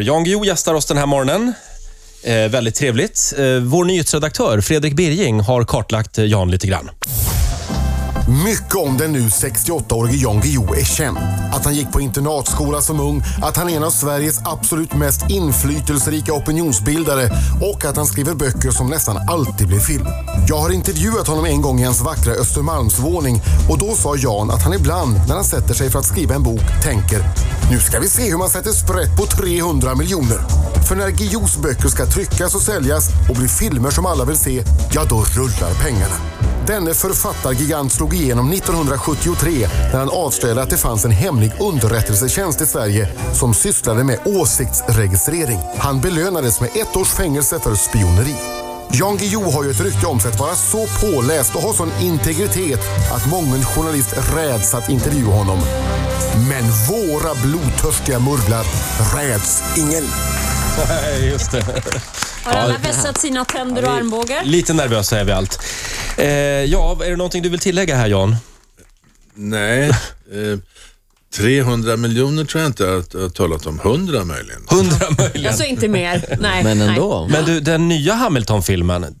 Jan Guillou gästar oss den här morgonen. Eh, väldigt trevligt. Eh, vår nyhetsredaktör Fredrik Birging har kartlagt eh, Jan lite grann. Mycket om den nu 68-årige Jan Guillou är känt. Att han gick på internatskola som ung, att han är en av Sveriges absolut mest inflytelserika opinionsbildare och att han skriver böcker som nästan alltid blir film. Jag har intervjuat honom en gång i hans vackra Östermalmsvåning och då sa Jan att han ibland när han sätter sig för att skriva en bok tänker nu ska vi se hur man sätter sprätt på 300 miljoner. För när Guillous böcker ska tryckas och säljas och bli filmer som alla vill se, ja då rullar pengarna. Denne författargigant slog igenom 1973 när han avslöjade att det fanns en hemlig underrättelsetjänst i Sverige som sysslade med åsiktsregistrering. Han belönades med ett års fängelse för spioneri. Jan Guillou har ju ett rykte om sig att vara så påläst och ha sån integritet att mången journalist räds att intervjua honom. Men våra blodtörstiga murvlar räds ingen. Just det. Har alla vässat sina tänder och armbågar? Lite nervösa är vi allt. Eh, ja, är det någonting du vill tillägga här Jan? Nej, eh, 300 miljoner tror jag inte jag har talat om. 100 möjligen. 100 möjligen. Alltså inte mer. Nej. Men ändå. Men du, den nya Hamilton-filmen,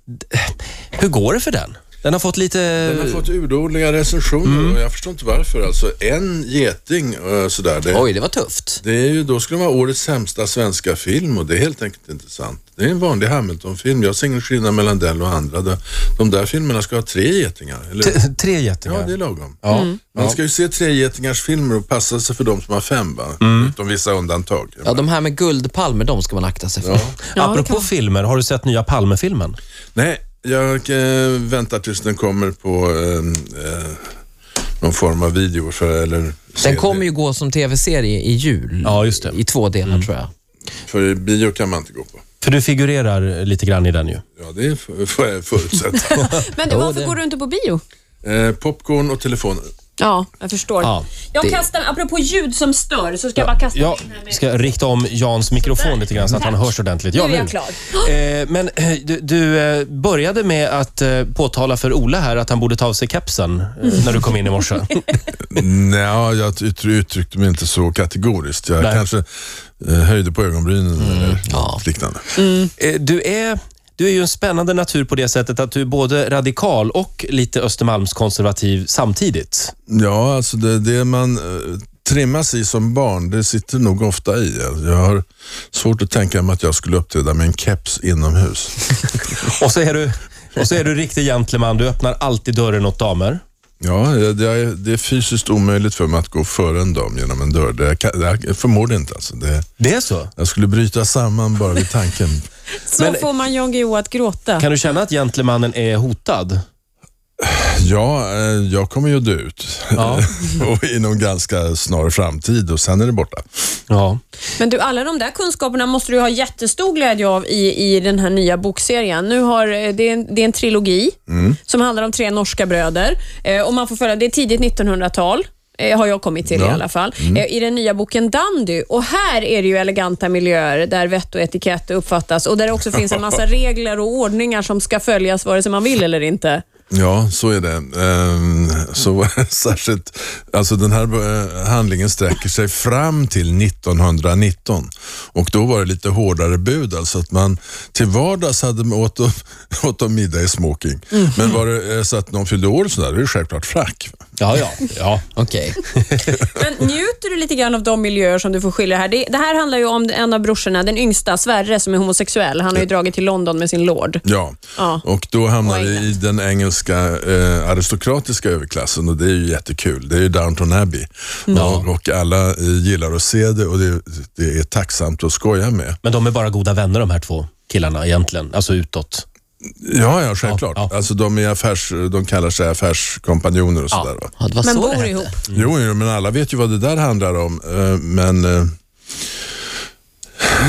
hur går det för den? Den har fått lite... Den har fått urdåliga recensioner och jag förstår inte varför. Alltså en geting eh, sådär. Det, Oj, det var tufft. det är ju, då skulle det vara årets sämsta svenska film och det är helt enkelt inte sant. Det är en vanlig Hamilton-film. Jag ser ingen skillnad mellan den och andra. De, de där filmerna ska ha tre getingar. Eller? Tre getingar. Ja, det är lagom. Ja. Man ska ju se tre getingars filmer och passa sig för de som har fem, va? utom vissa undantag. Ja, de här med guldpalmer, de ska man akta sig för. Ja. Ja, Apropå kan- filmer, har du sett nya Palme-filmen? Nej, jag eh, väntar tills den kommer på eh, eh, någon form av video. För, eller Den kommer ju gå som tv-serie i jul. Ja, just det. I två delar tror jag. För bio kan man inte gå på. För du figurerar lite grann i den ju. Ja, det är- får jag förutsätta. Men du, varför går du inte på bio? eh, popcorn och telefoner. Ja, jag förstår. Ja, jag det- kastar, apropå ljud som stör, så ska jag bara kasta Jag in här med... ska rikta om Jans mikrofon lite grann så att han hörs ordentligt. Ja, nu är nu. jag klar. Eh, men eh, du, du eh, började med att eh, påtala för Ola här att han borde ta av sig kepsen eh, när du kom in i morse. Nej, jag ut- uttryckte mig inte så kategoriskt. Jag Nej. kanske eh, höjde på ögonbrynen eller Ja. något liknande. Eh, du, är, du är ju en spännande natur på det sättet att du är både radikal och lite Östermalmskonservativ samtidigt. Ja, alltså det, det man eh, trimmas i som barn, det sitter nog ofta i. Jag har svårt att tänka mig att jag skulle uppträda med en keps inomhus. Och så är du, och så är du riktig gentleman. Du öppnar alltid dörren åt damer. Ja, det är, det är fysiskt omöjligt för mig att gå före en dam genom en dörr. Det, kan- det, jag förmår det inte. Alltså. Det, Det är så? jag skulle bryta samman bara vid tanken. Så Men- får man Jan Guillou att gråta. Kan du känna att gentlemannen är hotad? Ja, eh, jag kommer ju dö ut. Ja. och inom ganska snar framtid och sen är det borta. Ja. Men du, alla de där kunskaperna måste du ha jättestor glädje av i, i den här nya bokserien. Nu har, eh, det, är en, det är en trilogi som handlar om tre norska bröder. Eh, och man får följa, det är tidigt 1900-tal. eh, Har jag kommit till i Ja. alla fall. Eh, I den nya boken Dandy. Och här är det ju eleganta miljöer där vett och etikett uppfattas och där det också finns en massa regler och ordningar som ska följas vare sig man vill eller inte. Ja, så är det. Ehm, så särskilt, alltså den här eh, handlingen sträcker sig fram till 1919 och då var det lite hårdare bud, alltså att man till vardags hade man åt, och- åt de middag i smoking. Men var det eh, så att någon fyllde år och sådär, då är det självklart frack. Ja, ja. ja. Okej. Men njuter du lite grann av de miljöer som du får skilja här? Det, det här handlar ju om en av brorsorna, den yngsta, Sverre, som är homosexuell. Han har ju dragit till London med sin lord. Ja, Ja. och då hamnar vi i den engelska eh, aristokratiska överklassen och det är ju jättekul. Det är ju Downton Abbey och, och alla eh, gillar att se det och det, det är tacksamt att skoja med. Men de är bara goda vänner de här två killarna egentligen, alltså utåt. Ja, ja självklart. Ja, ja. Alltså de, är affärs, de kallar sig affärskompanjoner och sådär. Ja, det var Men så bor ihop. Jo, jo, men alla vet ju vad det där handlar om. eh, Men eh,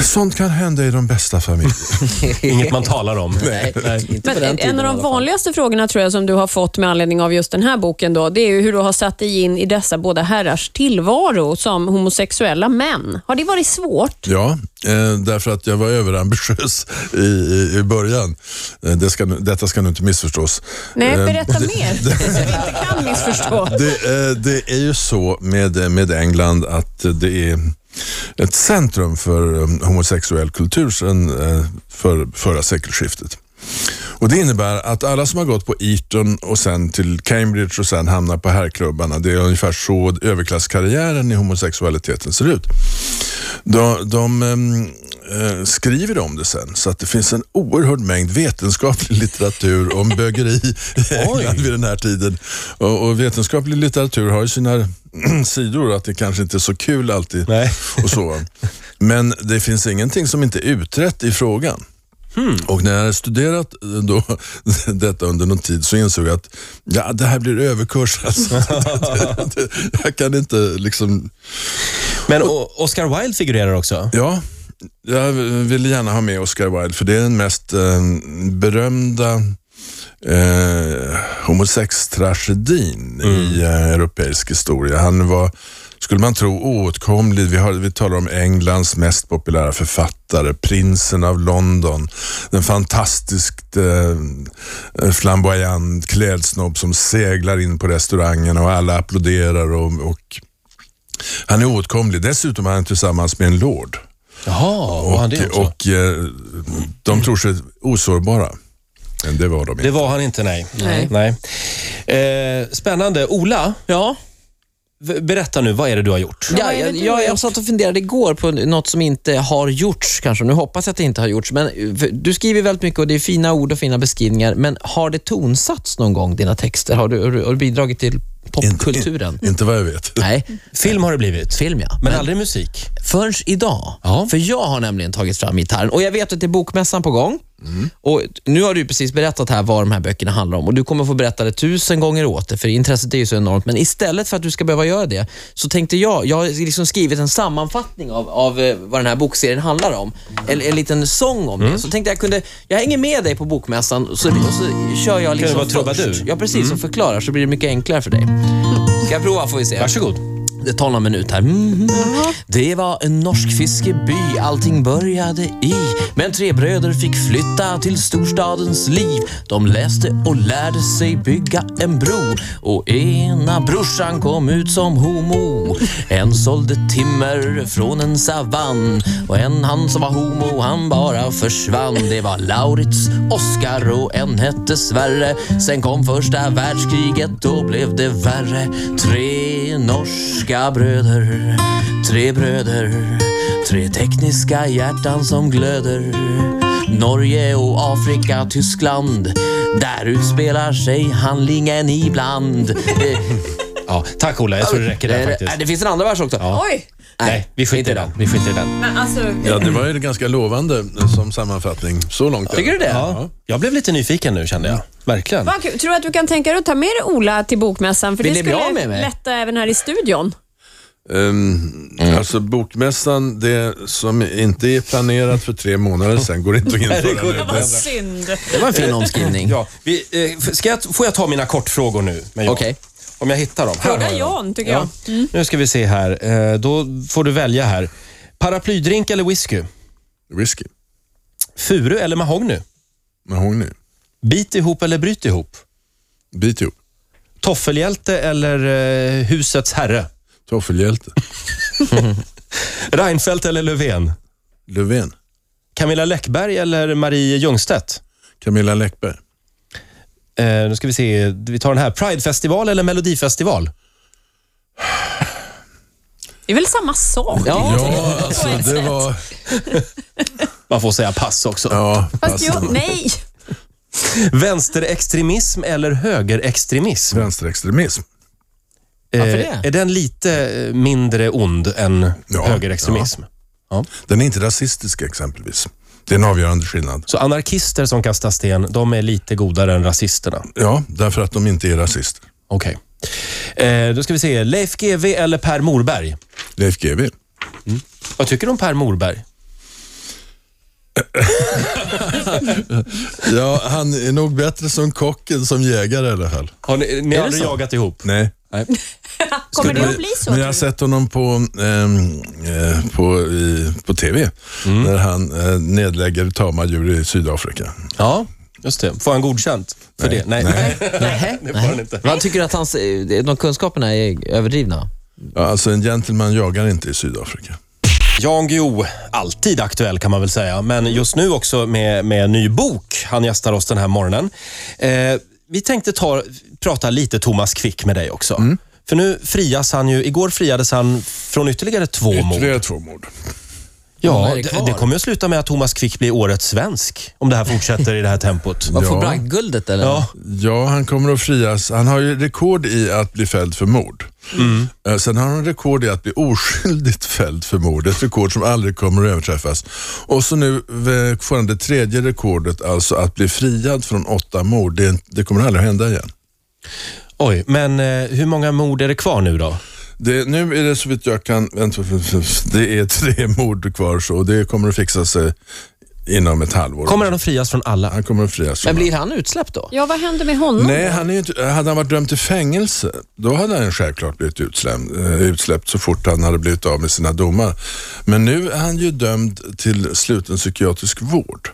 sånt kan hända i de bästa familjer. Inget man talar om. Nej, inte på Men en av de vanligaste frågorna tror jag som du har fått med anledning av just den här boken då, det är ju hur du har satt dig in i dessa båda herrars tillvaro som homosexuella män. Har det varit svårt? Ja, eh, därför att jag var överambitiös i, i, i början. Eh, det ska, detta ska nu inte missförstås. Nej, Eh, berätta mer så vi inte kan missförstå. Det, eh, det är ju så med, med England att det är ett centrum för um, homosexuell kultur sedan eh, för förra sekelskiftet. Och Det innebär att alla som har gått på Eton och sen till Cambridge och sen hamnar på herrklubbarna, det är ungefär så överklasskarriären i homosexualiteten ser ut. De, de eh, skriver om det sen, så att det finns en oerhörd mängd vetenskaplig litteratur om bögeri i England vid den här tiden. Och, och vetenskaplig litteratur har ju sina sidor, att det kanske inte är så kul alltid. Nej. Och så. Men det finns ingenting som inte är utrett i frågan. Och när jag hade studerat eh, då, detta under någon tid så insåg jag att ja, det här blir överkurs. Alltså. det, det, jag kan inte liksom... Men Oscar Wilde figurerar också. Ja, jag ville gärna ha med Oscar Wilde för det är den mest eh, berömda eh, homosextragedin i eh, europeisk historia. Han var, skulle man tro, oåtkomlig. Vi, har, vi talar om Englands mest populära författare, prinsen av London, den fantastiskt eh, flamboyant klädsnobb som seglar in på restaurangen och alla applåderar och, och han är oåtkomlig. Dessutom är han tillsammans med en lord. Jaha, var han det Och, också? och eh, de tror sig osårbara. Men det var de inte. Det var han inte, nej. Nej. nej. Eh, spännande. Ola, Ja, berätta nu, vad är det du har gjort? Ja, jag, jag, jag satt och funderade igår på något som inte har gjorts kanske. Nu hoppas jag att det inte har gjorts. Men eh, du skriver väldigt mycket och det är fina ord och fina beskrivningar. Men har det tonsatts någon gång, dina texter? Har du, har du bidragit till popkulturen? Inte, inte vad jag vet. Nej, Film har det blivit. film ja. Men aldrig musik. Förrän idag. Ja. För jag har nämligen tagit fram gitarren och jag vet att det är bokmässan på gång. Mm. Och Nu har du precis berättat här vad de här böckerna handlar om och du kommer få berätta det tusen gånger åt det, för intresset är ju så enormt. Men istället för att du ska behöva göra det, så tänkte jag, jag har liksom skrivit en sammanfattning av, av eh, vad den här bokserien handlar om. En, en liten sång om Mm. det. Så tänkte jag kunde, jag hänger med dig på bokmässan så, och så kör jag liksom vara trubadur? först. Ja, precis. Och förklarar så blir det mycket enklare för dig. Ska jag prova får vi se. Varsågod. Det tar någon minut här. Mm. Det var en norsk fiskeby allting började i. Men tre bröder fick flytta till storstadens liv. De läste och lärde sig bygga en bro. Och ena brorsan kom ut som homo. En sålde timmer från en savann. Och en han som var homo, han bara försvann. Det var Laurits, Oskar och en hette Sverre. Sen kom första världskriget, då blev det värre. Tre norska bröder, tre bröder. Tre tekniska hjärtan som glöder. Norge och Afrika, Tyskland. Där utspelar sig handlingen ibland. Eh, Ja, tack Ola, jag tror det räcker där faktiskt. Det finns en andra vers också. Oj! Nej, vi skiter i den. Vi skiter i den. Men alltså, Ja, det var ju ganska lovande som sammanfattning. Så långt. Tycker du det? Ja. Jag blev lite nyfiken nu kände jag. Verkligen. vad kul. Tror du att du kan tänka dig att ta med dig Ola till bokmässan? För Vill det ni bli skulle av med mig? lätta även här i studion. Um, Alltså bokmässan, det som inte är planerat för tre månader sedan går inte att införa går nu. Vad synd. Det var en fin omskrivning. Ja, vi, eh, ska jag, får jag ta mina kortfrågor nu? med Jan? Okej. Om jag hittar dem. Här Fråga har jag dem. Jan, tycker jag. Mm. Nu ska vi se här. Eh, Då får du välja här. Paraplydrink eller whisky? Whisky. Furu eller mahogny? Mahogny. Bit ihop eller bryt ihop? Bit ihop. Toffelhjälte eller eh, husets herre? Toffelhjälte. Reinfeldt eller Löfven? Löfven. Camilla Läckberg eller Marie Ljungstedt? Camilla Läckberg. Eh, nu ska vi se. Vi tar den här. Pridefestival eller Melodifestival? Det är väl samma sak? Ja, Ja, alltså det var... Man får säga pass också. Ja, Fast alltså, jag, nej. Vänsterextremism eller högerextremism? vänsterextremism. Varför Eh, det? Är den lite eh, mindre ond än Ja, högerextremism? Den är inte rasistisk exempelvis. Det är en avgörande skillnad. Så anarkister som kastar sten, de är lite godare än rasisterna? Ja, därför att de inte är rasister. Okej. Eh, då ska vi se. Leif GW eller Per Morberg? Leif GW. Vad tycker du om Per Morberg? Ja, han är nog bättre som kock än som jägare i alla fall. Har ni, ni har aldrig så? jagat ihop? Nej. Kommer det att bli så? Men jag har sett honom på, ehm, eh, på, i, på TV. När han eh, nedlägger tama djur i Sydafrika. Ja, just det. Får han godkänt för Nej. det? Nej, Nej. Nej, det får han inte. Man tycker att hans, eh, de kunskaperna är överdrivna. Ja, alltså en gentleman jagar inte i Sydafrika. Jan Guillou, alltid aktuell kan man väl säga, men just nu också med, med en ny bok. Han gästar oss den här morgonen. Eh, vi tänkte ta, prata lite Thomas Quick med dig också. För nu frias han ju, igår friades han från ytterligare två mord. Ytterligare två mord. Ja, det det, det kommer att sluta med att Thomas Quick blir årets svensk, om det här fortsätter i det här tempot. Man får Ja. bragdguldet eller? Ja, Ja, han kommer att frias. Han har ju rekord i att bli fälld för mord. Eh, Sen har han rekord i att bli oskyldigt fälld för mord. Ett rekord som aldrig kommer att överträffas. Och så nu eh, får han det tredje rekordet, alltså att bli friad från åtta mord. Det, det kommer aldrig att hända igen. oj, men eh, hur många mord är det kvar nu då? Det, nu är det så vitt jag kan, vänta, det är tre mord kvar så det kommer att fixa sig eh, inom ett halvår. Kommer han att frias från alla? Han kommer att frias. Men blir han utsläppt då? Ja, vad händer med honom? Nej, han är ju inte, hade han varit dömd till fängelse, då hade han självklart blivit utsläppt, eh, utsläppt så fort han hade blivit av med sina domar. Men nu är han ju dömd till sluten psykiatrisk vård.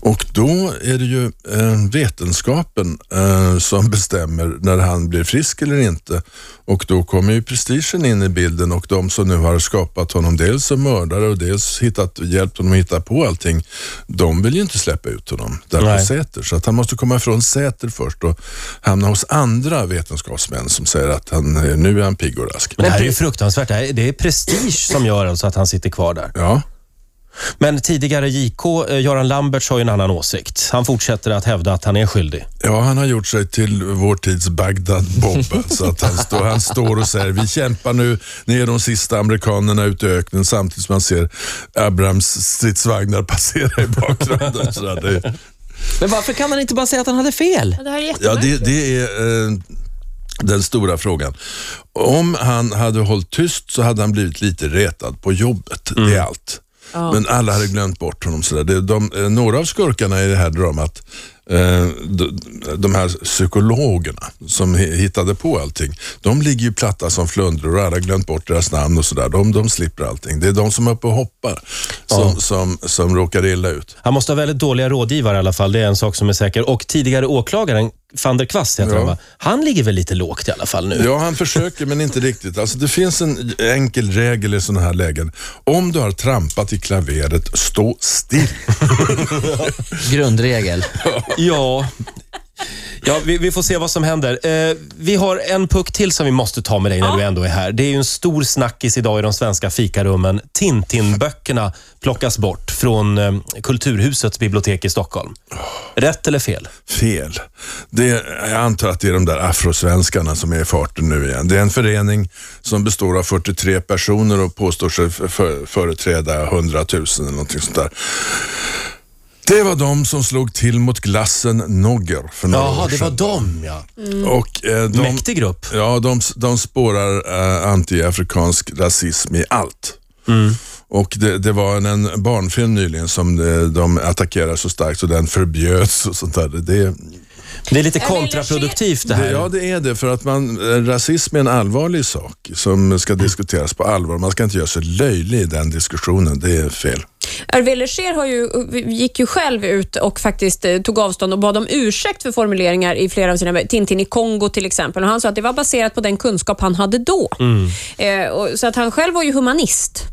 Och då är det ju eh, vetenskapen eh, som bestämmer när han blir frisk eller inte. Och då kommer ju prestigen in i bilden och de som nu har skapat honom, dels som mördare och dels hittat, hjälpt honom att hitta på allting, de vill ju inte släppa ut honom där på Säter. Så att han måste komma ifrån Säter först och hamna hos andra vetenskapsmän som säger att han, nu är han pigg och rask. Men det här är ju fruktansvärt. Det, här, det är prestige som gör alltså att han sitter kvar där. Ja, Men tidigare JK, eh, Göran Lamberts, har ju en annan åsikt. Han fortsätter att hävda att han är skyldig. ja, han har gjort sig till vår tids Bagdad Bob. så att han, står, han står och säger vi kämpar nu, ni är de sista amerikanerna ute i öknen samtidigt som man ser Abrams stridsvagnar passera i bakgrunden. Så det, Men varför kan han inte bara säga att han hade fel? Ja, Det här är Ja, det, det är eh, den stora frågan. Om han hade hållit tyst så hade han blivit lite retad på jobbet. Det är allt. Men alla hade glömt bort honom. Sådär. Det, de, eh, några av skurkarna i det här dramat, eh, de, de här psykologerna som hittade på allting, de ligger ju platta som flundror och alla har glömt bort deras namn och sådär. De, de slipper allting. Det är de som är uppe och hoppar som, som, som råkar illa ut. Han måste ha väldigt dåliga rådgivare i alla fall. Det är en sak som är säker. Och tidigare åklagaren, van der Kvast heter Ja. han va? Han ligger väl lite lågt i alla fall nu? Ja, han försöker men inte riktigt. Alltså, det finns en enkel regel i sådana här lägen. Om du har trampat i klaveret, stå still. Grundregel. Ja. Ja, vi, vi får se vad som händer. Eh, vi har en puck till som vi måste ta med dig när du ändå är här. Det är ju en stor snackis idag i de svenska fikarummen. Tintin-böckerna plockas bort från eh, Kulturhusets bibliotek i Stockholm. Rätt eller fel? Fel. Det, jag antar att det är de där afrosvenskarna som är i farten nu igen. Det är en förening som består av 43 personer och påstår sig för, för, företräda 100 000 eller någonting sånt där. Det var de som slog till mot glassen Nogger för några Jaha, år det var sedan. dem ja. Och, eh, de, Mäktig grupp. Ja, de, de spårar eh, anti-afrikansk rasism i allt. Och det, det var en, en barnfilm nyligen som eh, de attackerar så starkt så den förbjöds och sånt där. Det, Det är lite kontraproduktivt det det, här. ja, det är det. För att man, eh, rasism är en allvarlig sak som ska diskuteras på allvar. Man ska inte göra sig löjlig i den diskussionen. Det är fel. Hervé Leger har ju, gick ju själv ut och faktiskt eh, tog avstånd och bad om ursäkt för formuleringar i flera av sina böcker. Tintin i Kongo till exempel. Och han sa att det var baserat på den kunskap han hade då. Eh, och, så att han själv var ju humanist.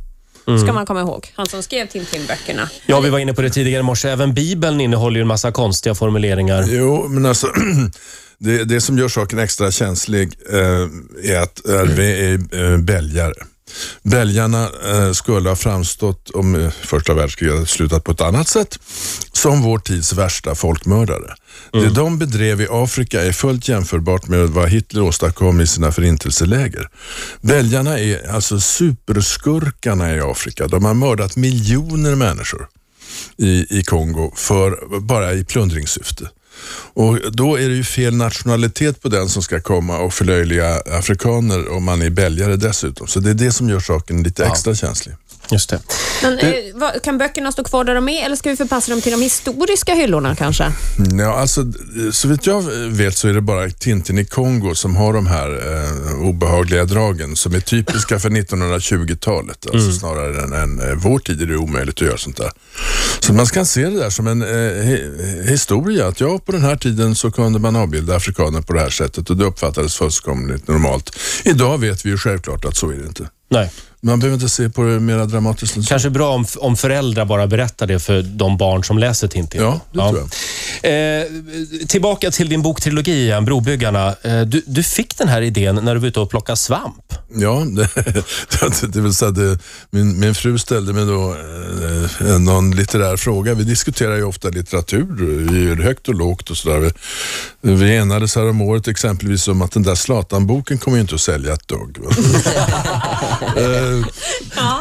Ska man komma ihåg. Han som skrev Tintin-böckerna. Ja, vi var inne på det tidigare i morse. Även Bibeln innehåller ju en massa konstiga formuleringar. Jo, men alltså det, det som gör saken extra känslig eh, är att RV är eh, belgare. Belgarna eh, skulle ha framstått, om eh, första världskriget slutat på ett annat sätt, som vår tids värsta folkmördare. Det de bedrev i Afrika är fullt jämförbart med vad Hitler åstadkom i sina förintelseläger. Belgarna är alltså superskurkarna i Afrika. De har mördat miljoner människor i, i Kongo för, bara i plundringssyfte. Och Då är det ju fel nationalitet på den som ska komma och förlöjliga afrikaner om man är belgare dessutom. Så det är det som gör saken lite extra känslig. Just det. Men, eh, vad, kan böckerna stå kvar där de är eller ska vi förpassa dem till de historiska hyllorna kanske? Ja, alltså, så vitt jag vet så är det bara Tintin i Kongo som har de här eh, obehagliga dragen som är typiska för 1920-talet. Alltså snarare än, än eh, vår tid är det omöjligt att göra sånt där. Så man ska se det där som en eh, hi- historia. Att ja, på den här tiden så kunde man avbilda afrikaner på det här sättet och det uppfattades fullkomligt normalt. Idag vet vi ju självklart att så är det inte. Nej. Man behöver inte se på det mera dramatiskt. Kanske bra om, om föräldrar bara berättar det för de barn som läser Tintin. Ja, det tror jag. Eh, tillbaka till din boktrilogi igen, Brobyggarna. Eh, du, du fick den här idén när du var ute och plockade svamp. Ja, det, det vill säga det, min, min fru ställde mig då eh, någon litterär fråga. Vi diskuterar ju ofta litteratur, vi gör högt och lågt och sådär. Vi, vi enades här om året exempelvis om att den där Zlatan-boken kommer ju inte att sälja ett dugg.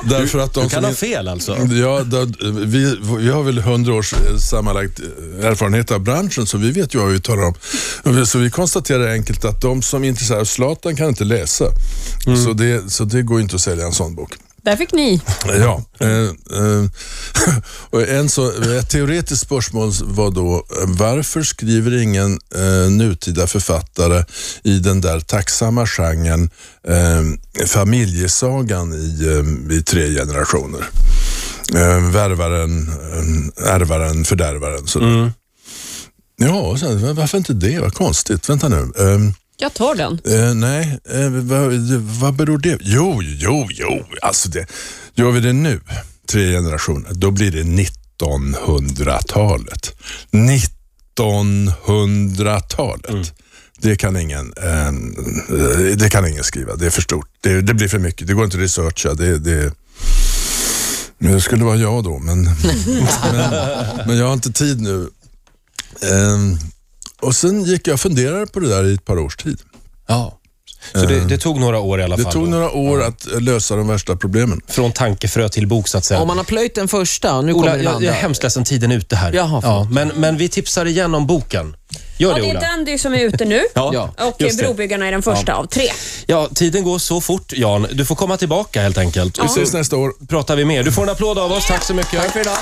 Därför att de Du kan ha fel alltså. Ja, då, vi, vi har väl hundra års eh, sammanlagt eh, erfarenhet av branschen så vi vet ju vad vi talar om. Så vi konstaterar enkelt att de som är intresserade av Zlatan kan inte läsa. Så, det, så det går inte att sälja en sån bok. Där fick ni. Ja. Eh, eh, och en så, ett teoretiskt spörsmål var då, eh, varför skriver ingen eh, nutida författare i den där tacksamma genren eh, familjesagan i, eh, i tre generationer? Eh, värvaren, ärvaren, fördärvaren. Sådär. Ja, och sen, varför inte det? Vad konstigt. Vänta nu. Eh, Jag tar den. Eh, nej, eh, vad, vad beror det Jo, jo, jo. Alltså det, gör vi det nu, tre generationer, då blir det 1900-talet. 1900-talet. Det kan ingen eh, det kan ingen skriva. Det är för stort. Det, det blir för mycket. Det går inte att researcha. Det, det, det skulle vara jag då, men, men, men jag har inte tid nu. Och sen gick jag och funderade på det där i ett par års tid. Ja. Så det, det tog några år i alla Det fall. tog då. några år att eh, lösa de värsta problemen. Från tankefrö till bok så att säga. Om man har plöjt den första, nu Ola, kommer den jag, andra. jag är hemskt ledsen, tiden är ute här. Jaha, förlåt. men, men vi tipsar igen om boken. Gör Ja, det det är Ola. Dandy som är ute nu. Ja. Och det. Brobyggarna är den första av tre. Ja, tiden går så fort Jan. Du får komma tillbaka helt enkelt. Vi ses nästa år. pratar vi mer. Du får en applåd av oss. Tack så mycket. Tack för idag.